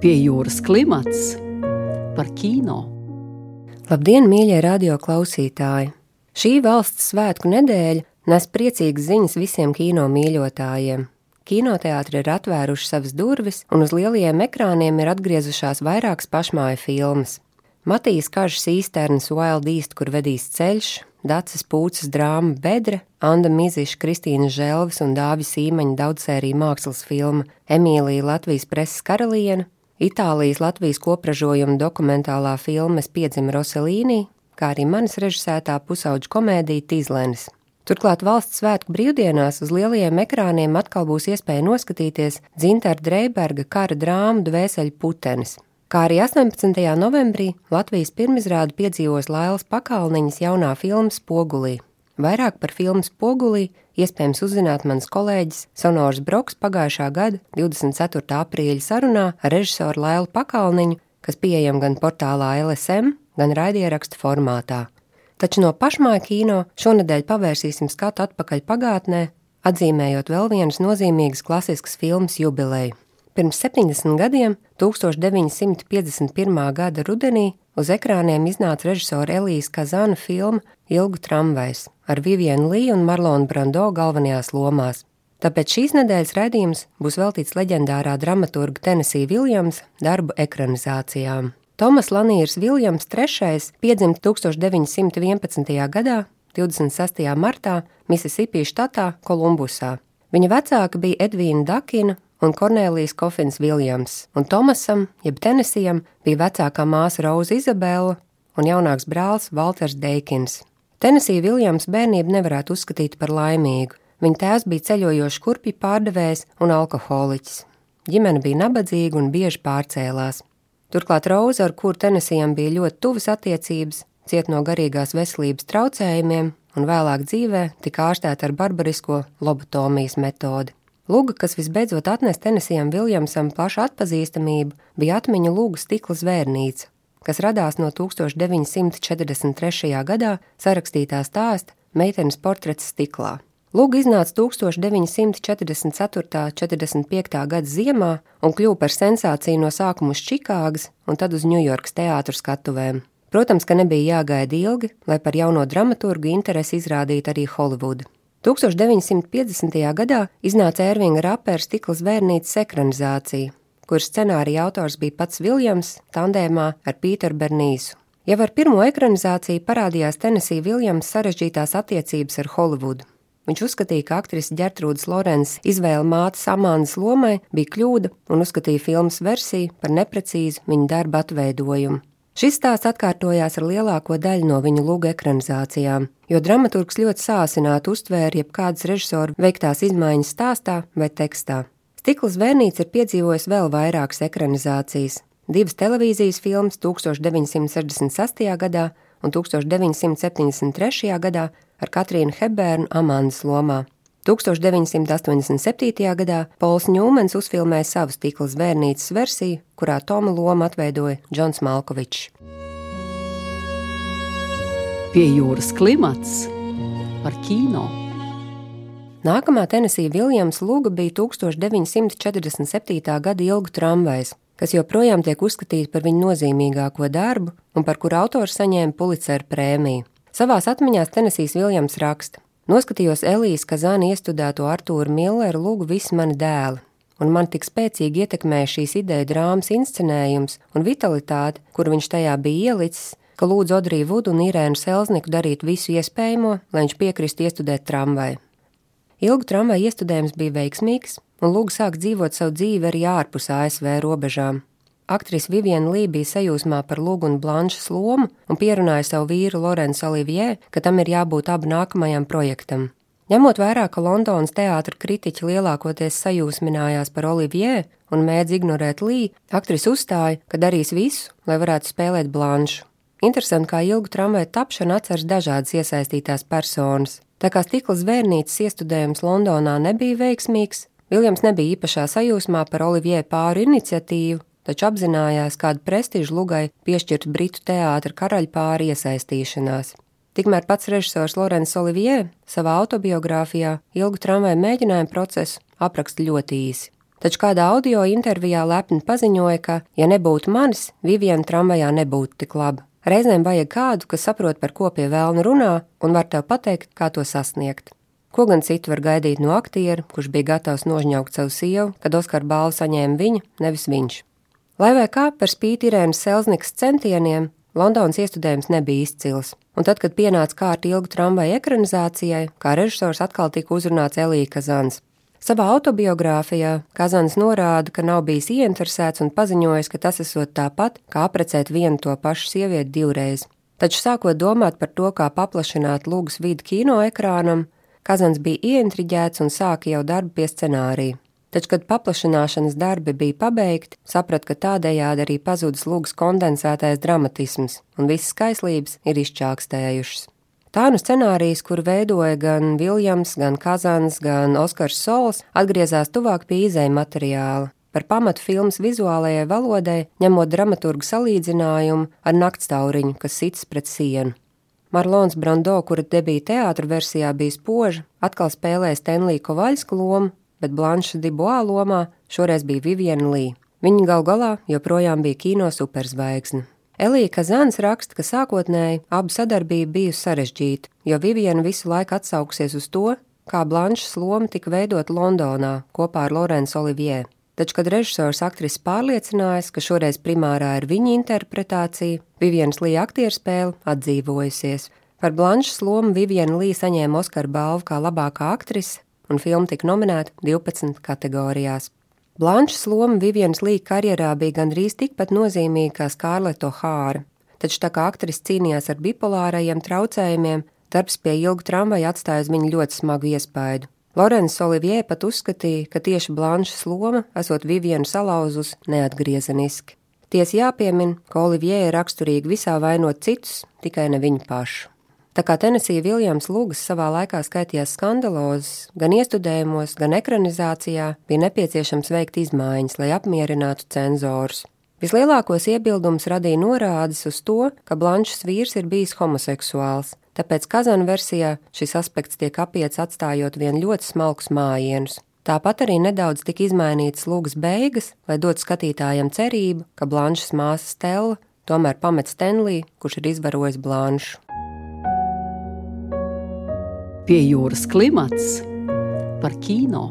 Pie jūras klimats par kino. Labdien, mīļie radio klausītāji! Šī valsts svētku nedēļa nes priecīgas ziņas visiem kino mīļotājiem. Kinoteātri ir atvēruši savas durvis, un uz lielajiem ekrāniem ir atgriezušās vairākas pašmāju filmas. Matīs Kažs īsternis Wild East, kur vedīs ceļš, Dacis Pūces drāma Bedre, Anna Miziša, Kristīna Želvis un Dāvis Īmaņa daudzsērija mākslas filma Emīlija Latvijas preses karaliene, Itālijas Latvijas kopražojuma dokumentālā filma Piedzima Roselīnī, kā arī manis režisētā pusauģu komēdija Tīzlenis. Turklāt valsts svētku brīvdienās uz lielajiem ekrāniem atkal būs iespēja noskatīties Dzintara Dreiberga kara drāmu Dvēseļu putenis, kā arī 18. novembrī Latvijas pirmizrāde piedzīvos Lailas Pakalniņas jaunā filmas Spogulī. Vairāk par filmu Spogulī iespējams uzzināt mans kolēģis Sonors Broks pagājušā gada 24. aprīļa sarunā ar režisoru Lailu Pakalniņu, kas pieejam gan portālā LSM, gan raidierakstu formātā. Taču no pašmāja kino šonadēļ pavērsīsim skatu atpakaļ pagātnē, atzīmējot vēl vienas nozīmīgas klasiskas filmas jubileju. Pirms 70 gadiem, 1951. gada rudenī, uz ekrāniem iznāca režisora Elīze Kazana filma Ilgu tramvajs ar Vivienu Līju un Marlonu Brando galvenajās lomās. Tāpēc šīs nedēļas raidījums būs veltīts leģendārā dramaturga Tennessee Viljams darbu ekranizācijām. Tomas Lanīrs Viljams III piedzima 1911. gadā, 26. martā, Mississippi štatā, Kolumbusā. Viņa vecāka bija Edvīna Dakina un Kornelijas Kofins Viljams, un Tomasam, jeb Tenesijam, bija vecākā māsa Rauza Izabela un jaunāks brālis Walters Deikins. Tenesija Viljams bērnību nevarētu uzskatīt par laimīgu. Viņa tēvs bija ceļojošs kurpju pārdevējs un alkoholiķis. Ģimene bija nabadzīga un bieži pārcēlās. Turklāt Rauza, ar kuru Tenesijam bija ļoti tuvas attiecības, ciet no garīgās veselības traucējumiem un vēlāk dzīvē tika ārstēta ar barbarisko lobotomijas metodi. Lūga, kas visbeidzot atnesa Tenesijam Viljamsam plašu atpazīstamību, bija atmiņu lūga stikla zvērnīca, kas radās no 1943. gadā sarakstītā stāsta meitenes portrets stiklā. Lūga iznāca 1944. 45. gada ziemā un kļuva par sensāciju no sākuma uz Čikāgas un tad uz Ņujorkas teātru skatuvēm. Protams, ka nebija jāgaida ilgi, lai par jauno dramaturgu interesi izrādītu arī Holivuda. 1950. gadā iznāca Ervinga Rapera stikla zvērnītes ekranizācija, kuras scenārija autors bija pats Viljams tandēmā ar Pīteru Bernīsu. Jau ar pirmo ekranizāciju parādījās Tennessee Viljams sarežģītās attiecības ar Holivudu. Viņš uzskatīja, ka aktrises Gertrūdas Lorences izvēle mātes Amandas lomai bija kļūda un uzskatīja filmas versiju par neprecīzu viņa darba atveidojumu. Šis stāsts atkārtojās ar lielāko daļu no viņa lūga ekranizācijām, jo dramaturgs ļoti sāsināti uztvēra jebkādas režisora veiktās izmaiņas stāstā vai tekstā. Stikls Vērnīts ir piedzīvojis vēl vairākas ekranizācijas, divas televīzijas filmas 1966. gadā un 1973. gadā ar Katrīnu Hebērnu Amandas lomā. 1987. gadā Pols Ņūmens uzfilmēja savu stikla zvērnītes versiju, kurā Toma lomu atveidoja Džons Malkovičs. Pie jūras klimats par kino. Nākamā Tenesija Viljams lūga bija 1947. gada ilgu tramvajs, kas joprojām tiek uzskatīta par viņu nozīmīgāko darbu un par kuru autors saņēma Pulitzer prēmiju. Savās atmiņās Tenesijs Viljams raksta: Noskatījos Elīzes Kazāna iestudēto Artūru Milleru lūgu visi mani dēli, un man tik spēcīgi ietekmēja šīs ideja drāmas inscenējums un vitalitāte, kur viņš tajā bija ielicis, ka lūdzu Odriju Vudu un Irēnu Selzniku darīt visu iespējamo, lai viņš piekristu iestudēt tramvaju. Ilgu tramvaju iestudējums bija veiksmīgs, un lūga sāk dzīvot savu dzīvi arī ārpus ASV robežām. Aktrise Viviana Lī bija sajūsmā par Lūgunu Blanšas lomu un pierunāja savu vīru Lorenzu Olivier, ka tam ir jābūt abu nākamajam projektam. Ņemot vērā, ka Londonas teātra kritiķi lielākoties sajūsminājās par Olivier un mēdz ignorēt Lī, aktrise uzstāja, ka darīs visu, lai varētu spēlēt Blanšu. Interesanti, kā ilgu tramvaju tapšanu atceras dažādas iesaistītās personas. Tā kā stikla zvērnītes iestudējums Londonā nebija veiksmīgs, Viljams nebija īpašā sajūsmā par Olivier pāru iniciatīvu, taču apzinājās, kādu prestižu lugai piešķirt britu teātra karaļpāri iesaistīšanās. Tikmēr pats režisors Lorenz Olivier savā autobiogrāfijā ilgu tramvaju mēģinājumu procesu apraksta ļoti īsi. taču kādā audio intervijā lepni paziņoja, ka, ja nebūtu manis, Viviana tramvajā nebūtu tik laba. Reizēm vajag kādu, kas saprot, par ko pie vēlna runā, un var tev pateikt, kā to sasniegt. Ko gan citu var gaidīt no aktiera, kurš bija gatavs nožņaukt savu sievu, kad Oskara balvu saņēma viņa, nevis viņš. Lai vai kā par spīti Irēnas Selznikas centieniem, Londonas iestudējums nebija izcils, un tad, kad pienāca kārta ilgu tramvaju ekranizācijai, kā režisors atkal tika uzrunāts Elija Kazans. Savā autobiogrāfijā Kazans norāda, ka nav bijis ieinteresēts un paziņojis, ka tas esot tāpat, kā aprecēt vienu to pašu sievieti divreiz. Taču sākot domāt par to, kā paplašināt lūgas vidi kino ekrānam, Kazans bija ieintriģēts un sāka jau darbu pie scenārija. Taču, kad paplašināšanas darbi bija pabeigti, saprata, ka tādējādi arī pazudis lūgas kondensētais dramatisms, un visas skaislības ir izčākstējušas. Tā nu scenārijs, kur veidoja gan Viljams, gan Kazans, gan Oskars Sols, atgriezās tuvāk pie izēja materiāla. Par pamatu filmas vizuālajai valodai, ņemot dramaturgu salīdzinājumu ar naktstauriņu, kas sits pret sienu. Marlons Brando, kura debija teātra versijā bija spoža, atkal spēlēja Stenlija Kovaļska lomu, bet Blanša Diboā lomā šoreiz bija Viviana Lī. Viņa gal galā joprojām bija kino superzvaigzne. Elija Kazans raksta, ka sākotnēji abu sadarbība bijusi sarežģīta, jo Viviana visu laiku atsauksies uz to, kā Blanšas loma tika veidota Londonā kopā ar Lorenzu Olivier. Taču, kad režisors aktrisi pārliecinājās, ka šoreiz primārā ir viņa interpretācija, Vivienas Līja aktieru spēle atdzīvojusies. Par Blanšas lomu Viviana Līja saņēma Oskara balvu kā labākā aktrise, un filma tika nominēta 12 kategorijās. Blanšas loma Vivienas Līja karjerā bija gandrīz tikpat nozīmīga kā Skārleto Hāra, taču tā kā aktris cīnījās ar bipolārajiem traucējumiem, darbs pie ilga tramvaja atstāja uz viņu ļoti smagu iespaidu. Lorenz Olivier pat uzskatīja, ka tieši Blanšas loma esot Vivienu salauzus neatgriezeniski. Ties jāpiemin, ka Olivier ir raksturīgi visā vainot citus, tikai ne viņu pašu. Tā kā Tenesija Viljams Lūgas savā laikā skaitījās skandalozes, gan iestudējumos, gan ekranizācijā bija nepieciešams veikt izmaiņas, lai apmierinātu cenzorus. Vislielākos iebildumus radīja norādes uz to, ka Blanšs vīrs ir bijis homoseksuāls, tāpēc Kazana versijā šis aspekts tiek apiets atstājot vien ļoti smalkus mājienus. Tāpat arī nedaudz tika izmainītas lūgas beigas, lai dotu skatītājiem cerību, ka Blanšas māsa Stela tomēr pamet Stenlī, kurš ir izvarojis Blanšu. Pie jūras klimats par kino.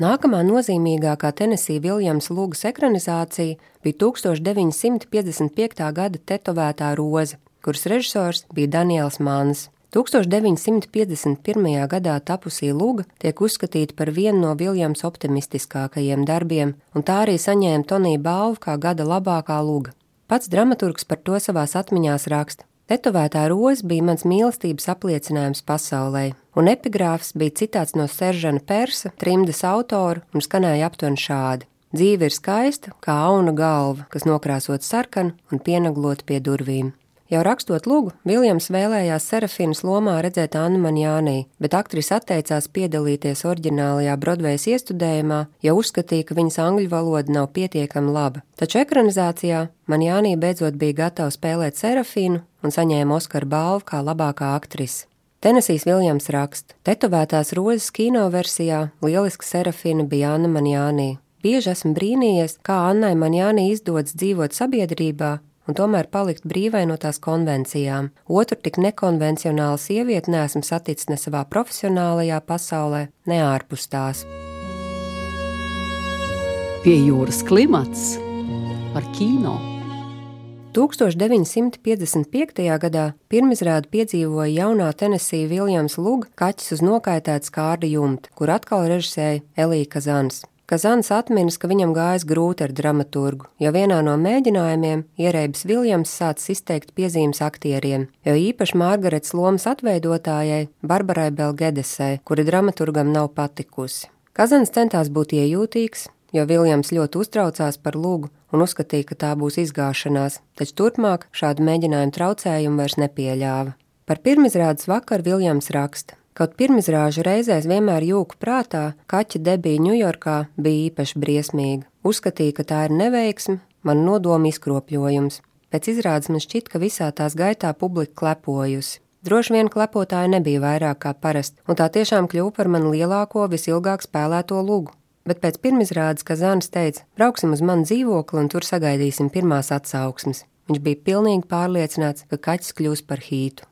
Nākamā nozīmīgākā Tenesija Viljams lūgas ekranizācija bija 1955. gada tetovētā roze, kuras režisors bija Daniels Mans. 1951. gadā tapusī luga tiek uzskatīta par vienu no Viljams optimistiskākajiem darbiem, un tā arī saņēma Tonija balvu kā gada labākā luga. Pats dramaturgs par to savās atmiņās raksta. Tetovētā roze bija mans mīlestības apliecinājums pasaulē, un epigrāfs bija citāts no Seržana Persa, trimdas autora, un skanēja aptuveni šādi: Dzīve ir skaista, kā auna galva, kas nokrāsot sarkanu un pienaglot pie durvīm. Jau rakstot lūgu, Viljams vēlējās Serafīnas lomā redzēt Annu Manjānī, bet aktrise atteicās piedalīties oriģinālajā Brodvejas iestudējumā, jo uzskatīja, ka viņas angļu valoda nav pietiekami laba. Taču ekranizācijā Manjānī beidzot bija gatava spēlēt Serafīnu un saņēma Oskara balvu kā labākā aktrise. Tenesijs Viljams raksta, tetovētās rozes kino versijā lieliska Serafina bija Anna Manjānī. Bieži esmu brīnījies, kā Annai Manjānī izdodas dzīvot sabiedrībā, un tomēr palikt brīvai no tās konvencijām. Otru tik nekonvencionālu sievieti neesmu saticis ne savā profesionālajā pasaulē, ne ārpus tās. Pie jūras klimats par kino. 1955. gadā pirmizrādi piedzīvoja jaunā Tenesija Viljams Luga kaķis uz nokaitētas kārda jumta, kur atkal režisēja Elija Kazans. Kazans atminas, ka viņam gājis grūti ar dramaturgu, jo vienā no mēģinājumiem ierēbis Viljams sācis izteikt piezīmes aktieriem, jo īpaši Margaretas lomas atveidotājai Barbarai Belgedesai, kura dramaturgam nav patikusi. Kazans centās būt iejūtīgs, jo Viljams ļoti uztraucās par lūgu un uzskatīja, ka tā būs izgāšanās, taču turpmāk šādu mēģinājumu traucējumu vairs nepieļāva. Par pirmizrādes vakaru Viljams raksta. Kaut pirmizrāžu reizēs vienmēr jūku prātā, kaķa debija Ņujorkā bija īpaši briesmīga. Uzskatīja, ka tā ir neveiksme, man nodomu izkropļojums. Pēc izrādes man šķiet, ka visā tās gaitā publika klepojusi. Droši vien klepotāji nebija vairāk kā parasti, un tā tiešām kļuva par manu lielāko, visilgāk spēlēto lugu. bet pēc pirmizrādes Kazāns teica: brauksim uz manu dzīvokli un tur sagaidīsim pirmās atsauksmes. Viņš bija pilnīgi pārliecināts, ka kaķis kļūs par hītu.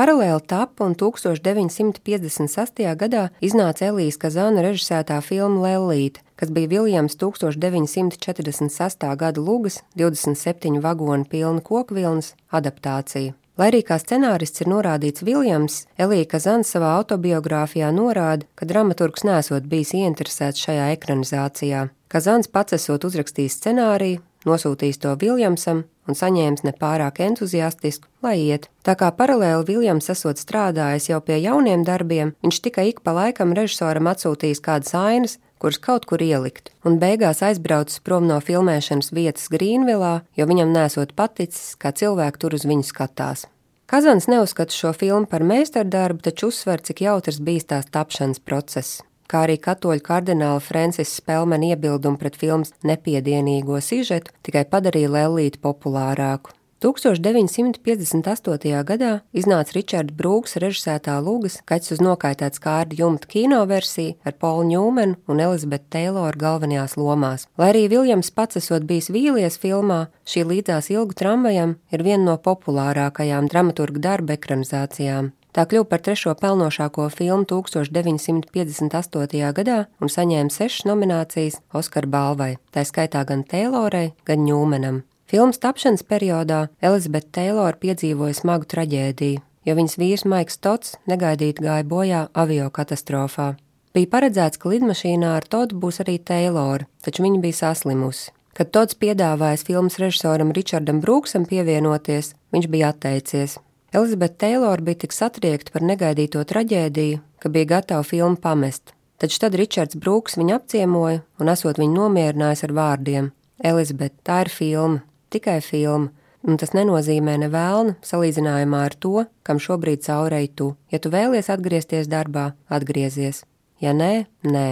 Paralēli tapa un 1956. gadā iznāca Elīze Kazāna režisētā filma Lellīte, kas bija Viljams 1946. gada lugas 27 vagonu pilna kokvilnas adaptācija. Lai arī kā scenārists ir norādīts Viljams, Elīja Kazans savā autobiogrāfijā norāda, ka dramaturgs nesot bijis ieinteresēts šajā ekranizācijā. Kazans pats esot uzrakstījis scenāriju, nosūtījis to Viljamsam un saņēmis nepārāk entuziastisku, lai iet. Tā kā paralēli Viljams esot strādājis jau pie jauniem darbiem, viņš tikai ik pa laikam režisoram atsūtījis kādas ainas, kuras kaut kur ielikt, un beigās aizbraucis prom no filmēšanas vietas Grīnvilā, jo viņam nesot paticis, kā cilvēki tur uz viņu skatās. Kazans neuzskata šo filmu par meistardarbu, taču uzsver, cik jautrs bijis tās tapšanas process kā arī katoļu kardināla Francis Spelmana iebildumi pret filmas nepiedienīgo sižetu tikai padarīja Lellīti populārāku. 1958. gadā iznāca Ričarda Brūks režisētā Lūgas Kaķis uz nokaitēts kārda jumta kino versija ar Polu Ņūmenu un Elizabetu Teiloru galvenajās lomās. Lai arī Viljams pats esot bijis vīlies filmā, šī līdzās ilgu tramvajam ir viena no populārākajām dramaturga darba ekranizācijām. Tā kļuva par trešo pelnošāko filmu 1958. gadā un saņēma sešas nominācijas Oskara balvai, tā skaitā gan Taylorai, gan Ņūmenam. Filmas tapšanas periodā Elizabete Taylora piedzīvoja smagu traģēdiju, jo viņas vīrs Maiks Tots negaidīti gāja bojā avio katastrofā. Bija paredzēts, ka lidmašīnā ar Todu būs arī Taylora, taču viņa bija saslimusi. Kad Tots piedāvājis filmas režisoram Richardam Brooksam pievienoties, viņš bija atteicies, Elizabete Teilora bija tik satriekta par negaidīto traģēdiju, ka bija gatava filmu pamest. Taču tad Ričards Brūks viņu apciemoja un esot viņu nomierinājis ar vārdiem: Elizabete, tā ir filma, tikai filma, un tas nenozīmē nevēlnu salīdzinājumā ar to, kam šobrīd caurēji tu. Ja tu vēlies atgriezties darbā, atgriezies. Ja nē, nē.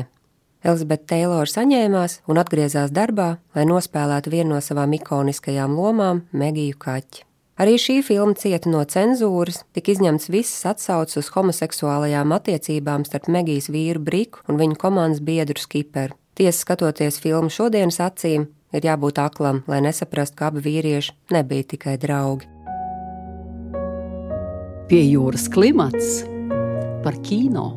Elizabete Teilora saņēmās un atgriezās darbā, lai nospēlētu vienu no savām ikoniskajām lomām - Megiju Kaķi. Arī šī filma cieta no cenzūras, tika izņemts viss atsaucis uz homoseksuālajām attiecībām starp Megijas vīru Briku un viņa komandas biedru Skiperu. Tiesa skatoties filmu šodienas acīm, ir jābūt aklam, lai nesaprastu, ka abi vīrieši nebija tikai draugi. Pie jūras klimats par kino.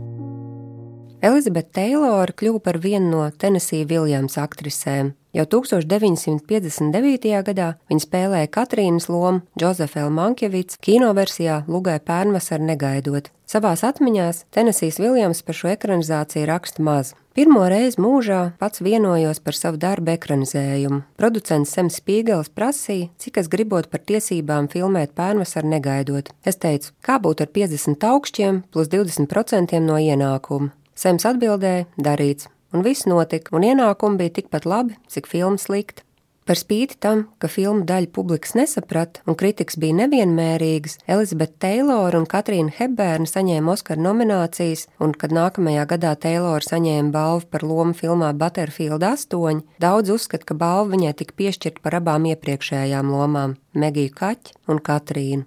Elizabete Teilora kļuva par vienu no Tennessee Viljams aktrisēm. Jau 1959. gadā viņa spēlēja Katrīnas lomu Džozefela Mankjevits kinoversijā Lugai Pērnvasar negaidot. Savās atmiņās Tennessee Viljams par šo ekranizāciju raksta maz. Pirmo reizi mūžā pats vienojos par savu darbu ekranizējumu. Producents Sems Spīgels prasīja, cik es gribot par tiesībām filmēt Pērnvasar negaidot. Es teicu, kā būtu ar 50 augšķiem plus 20% no ienākuma. Sems atbildēja: darīts, un viss notika, un ienākumi bija tikpat labi, cik filma slikta. Par spīti tam, ka filmu daļa publikas nesaprata un kritikas bija nevienmērīgas, Elizabete Teilora un Katrīna Hebērna saņēma Oskara nominācijas, un, kad nākamajā gadā Teilora saņēma balvu par lomu filmā Butterfield 8, daudz uzskata, ka balva viņai tika piešķirta par abām iepriekšējām lomām - Megiju Kaķi un Katrīnu.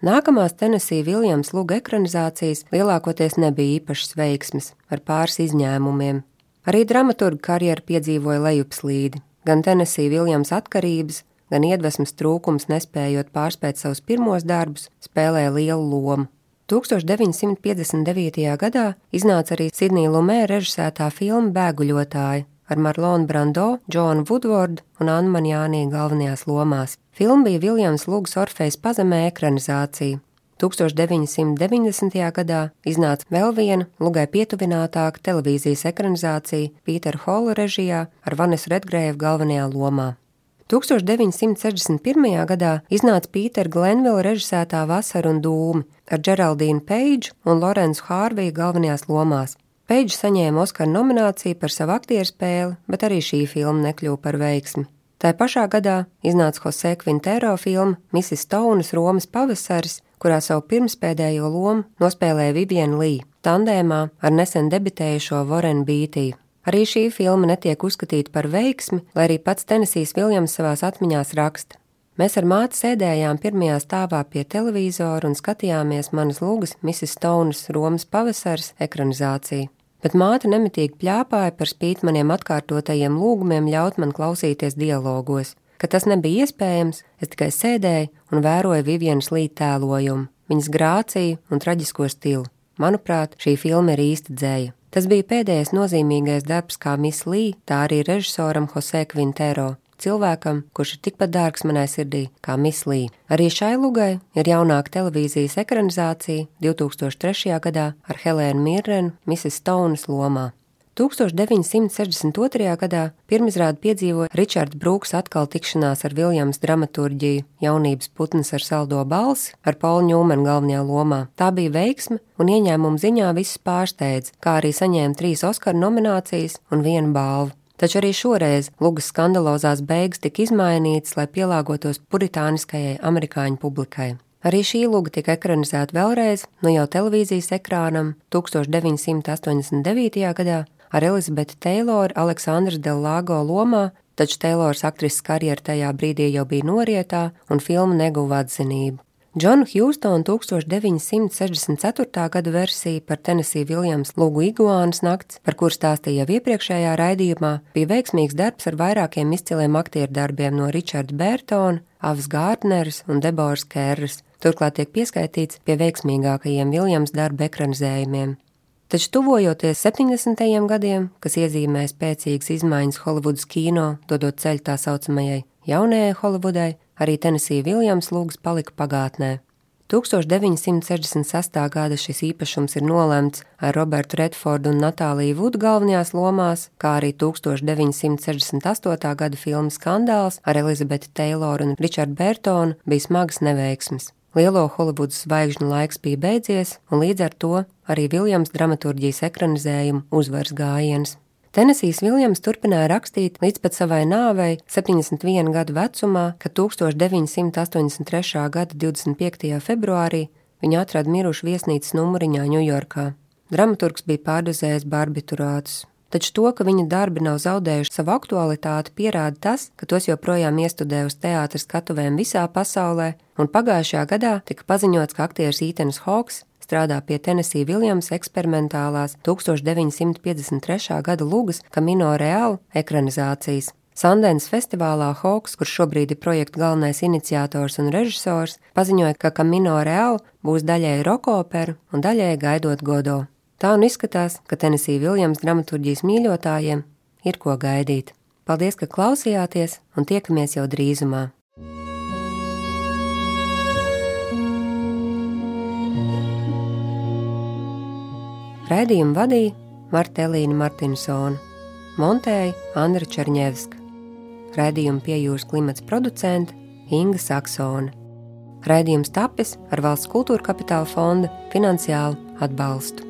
Nākamās Tennessee Viljams luga ekranizācijas lielākoties nebija īpašas veiksmes, ar pāris izņēmumiem. Arī dramaturga karjera piedzīvoja lejupslīdi, gan Tennessee Viljams atkarības, gan iedvesmas trūkums, nespējot pārspēt savus pirmos darbus, spēlēja lielu lomu. 1959. gadā iznāca arī Sidnija Lumē režisētā filma Bēguļotāji, ar Marlonu Brando, Džonu Woodwardu un Annu Manjānī galvenajās lomās. Filma bija Viljams Lūgas Orfejas pazemē ekranizācija. 1990. gadā iznāca vēl viena, Lugai pietuvinātāka televīzijas ekranizācija Pītera Hola režijā ar Vanesu Redgrēvu galvenajā lomā. 1961. gadā iznāca Pītera Glenvila režisētā Vasara un Dūmi ar Geraldīnu Peidžu un Lorenzu Hārviju galvenajās lomās. Peidža saņēma Oskara nomināciju par savu aktieru spēli, bet arī šī filma nekļuva par veiksmi. Tā pašā gadā iznāca Jose Quintero filma Mrs. Stounas Romas pavasaris, kurā savu pirmspēdējo lomu nospēlēja Viviana Lī, tandēmā ar nesen debitējušo Warren Beatty. Arī šī filma netiek uzskatīta par veiksmi, lai arī pats Tenesijs Viljams savās atmiņās raksta. Mēs ar māti sēdējām pirmajā stāvā pie televizora un skatījāmies manas lūgas Mrs. Stounas Romas pavasaris ekranizāciju. bet māte nemitīgi pļāpāja par spīti maniem atkārtotajiem lūgumiem ļaut man klausīties dialogos. Kad tas nebija iespējams, es tikai sēdēju un vēroju Vivienas līdz tēlojumu, viņas grāciju un traģisko stilu. Manuprāt, šī filma ir īsta dzēja. Tas bija pēdējais nozīmīgais darbs kā Miss Lī, tā arī režisoram Jose Quintero, cilvēkam, kurš ir tikpat dārgs manai sirdī kā Mislī. Arī šai lugai ir jaunāka televīzijas ekranizācija 2003. gadā ar Helēnu Mirrenu, Mrs. Stonas lomā. 1962. gadā pirmizrādi piedzīvoja Ričards Brūks atkal tikšanās ar Viljams dramaturģiju jaunības putnas ar saldo balsi ar Paulu Ņūmenu galvenajā lomā. Tā bija veiksme un ieņēmuma ziņā visus pārsteidz, kā arī saņēma trīs Oskara nominācijas un vienu balvu. Taču arī šoreiz Lugas skandalozās beigas tika izmainītas, lai pielāgotos puritāniskajai amerikāņu publikai. Arī šī luga tika ekranizēta vēlreiz, nu jau televīzijas ekrānam 1989. gadā ar Elizabeti Teiloru Aleksandras Delago lomā, taču Teilors aktrises karjera tajā brīdī jau bija norietā un filma neguva atzinību. Džonu Hjūstonu 1964. gada versija par Tennessee Viljams lūgu iguānas nakts, par kur stāstīja jau iepriekšējā raidījumā, bija veiksmīgs darbs ar vairākiem izciliem aktieru darbiem no Richarda Bērtona, Avs Gārtneres un Deboras Kērras. Turklāt tiek pieskaitīts pie veiksmīgākajiem Viljams darba ekranizējumiem. Taču tuvojoties 70. gadiem, kas iezīmē spēcīgas izmaiņas Holivudas kino, dodot ceļu tā saucamajai jaunajai Holivudai, arī Tennessee Viljams lūgs palika pagātnē. 1966. gada šis īpašums ir nolemts ar Robertu Redfordu un Natāliju Vudu galvenajās lomās, kā arī 1968. gada filmas skandāls ar Elizabeti Tayloru un Richardu Bertonu bija smagas neveiksmes. Lielo Holivudas zvaigžņu laiks bija beidzies, un līdz ar to arī Viljams dramaturģijas ekranizējumu uzvaras gājiens. Tenesijs Viljams turpināja rakstīt līdz pat savai nāvei 71 gadu vecumā, kad 1983. gada 25. februārī viņa atrada mirušu viesnīcas numuriņā Ņujorkā. Dramaturgs bija pārdozējis barbiturātus. Taču to, ka viņa darbi nav zaudējuši savu aktualitāti, pierāda tas, ka tos joprojām iestudē uz teātras skatuvēm visā pasaulē, un pagājušajā gadā tika paziņots, ka aktieris Ītenis Hawks strādā pie Tennessee Viljams eksperimentālās 1953. gada lugas Camino Real ekranizācijas. Sandens festivālā Hawks, kurš šobrīd ir projekta galvenais iniciators un režisors, paziņoja, ka Camino Real būs daļai rokopera un daļai gaidot godo. Tā un izskatās, ka Tennessee Viljams dramaturģijas mīļotājiem ir ko gaidīt. Paldies, ka klausījāties un tiekamies jau drīzumā! Raidījumu vadīja Marta Elīna Martinsona, montēja Andra Černievska, raidījumu piejūras klimats producente Inga Saksone. Raidījums tapis ar valsts kultūra kapitāla fonda finansiālu atbalstu.